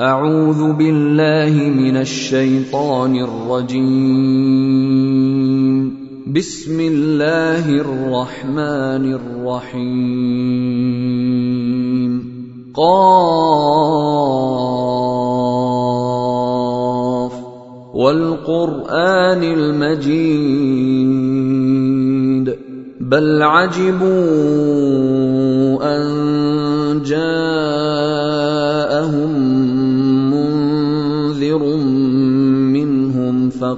أعوذ بالله من الشيطان الرجيم. بسم الله الرحمن الرحيم. قاف. والقرآن المجيد. بل عجبوا أن جاءهم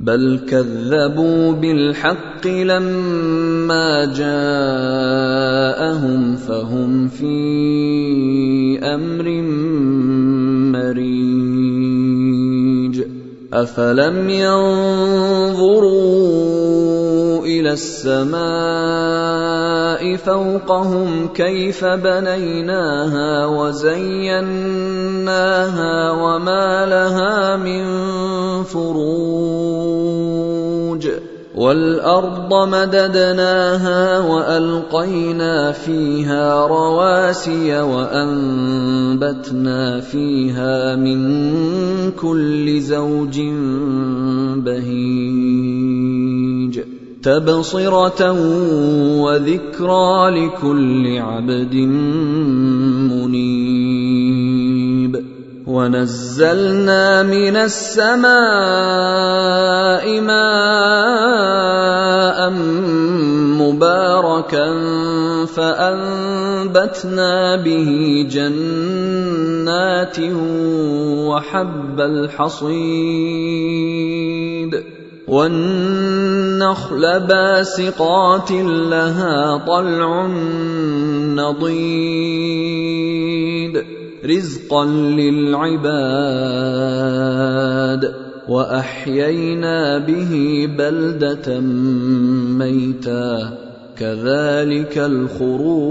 بل كذبوا بالحق لما جاءهم فهم في أمر مريج أفلم ينظروا السماء فوقهم كيف بنيناها وزيناها وما لها من فروج والأرض مددناها وألقينا فيها رواسي وأنبتنا فيها من كل زوج بهيج تبصره وذكرى لكل عبد منيب ونزلنا من السماء ماء مباركا فانبتنا به جنات وحب الحصيد والنخل باسقات لها طلع نضيد رزقا للعباد. وأحيينا به بلدة ميتا كذلك الخروج.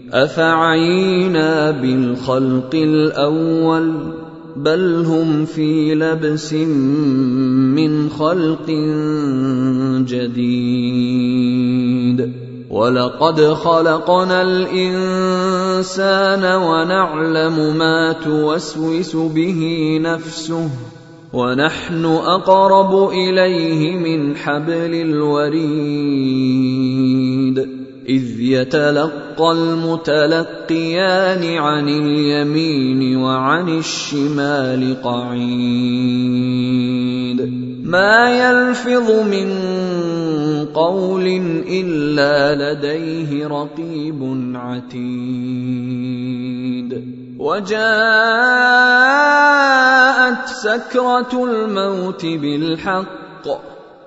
أفعينا بالخلق الأول بل هم في لبس من خلق جديد. ولقد خلقنا الإنسان ونعلم ما توسوس به نفسه ونحن أقرب إليه من حبل الوريد. إذ يتلقى المتلقيان عن اليمين وعن الشمال قعيد. ما يلفظ من قول إلا لديه رقيب عتيد. وجاءت سكرة الموت بالحق.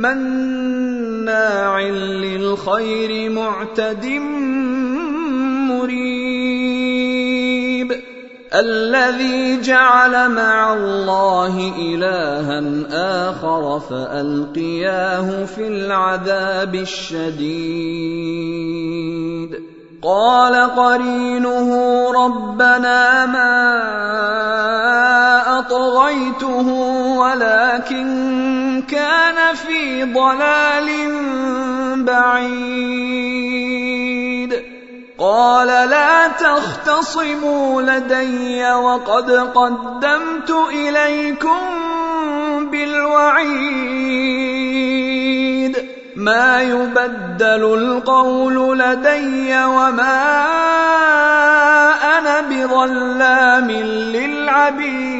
مناع للخير معتد مريب. الذي جعل مع الله إلها آخر فألقياه في العذاب الشديد. قال قرينه ربنا ما أطغيته ولكن كان في ضلال بعيد. قال لا تختصموا لدي وقد قدمت إليكم بالوعيد. ما يبدل القول لدي وما أنا بظلام للعبيد.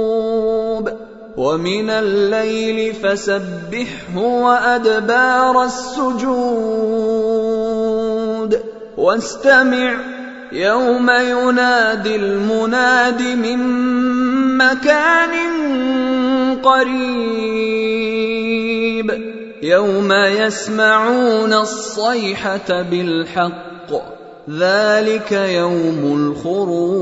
ومن الليل فسبحه وأدبار السجود. واستمع يوم ينادي المناد من مكان قريب. يوم يسمعون الصيحة بالحق ذلك يوم الخروج.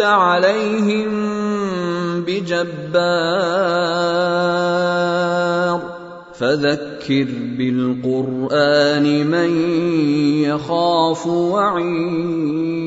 عليهم بجبار. فذكر بالقرآن من يخاف وعيد.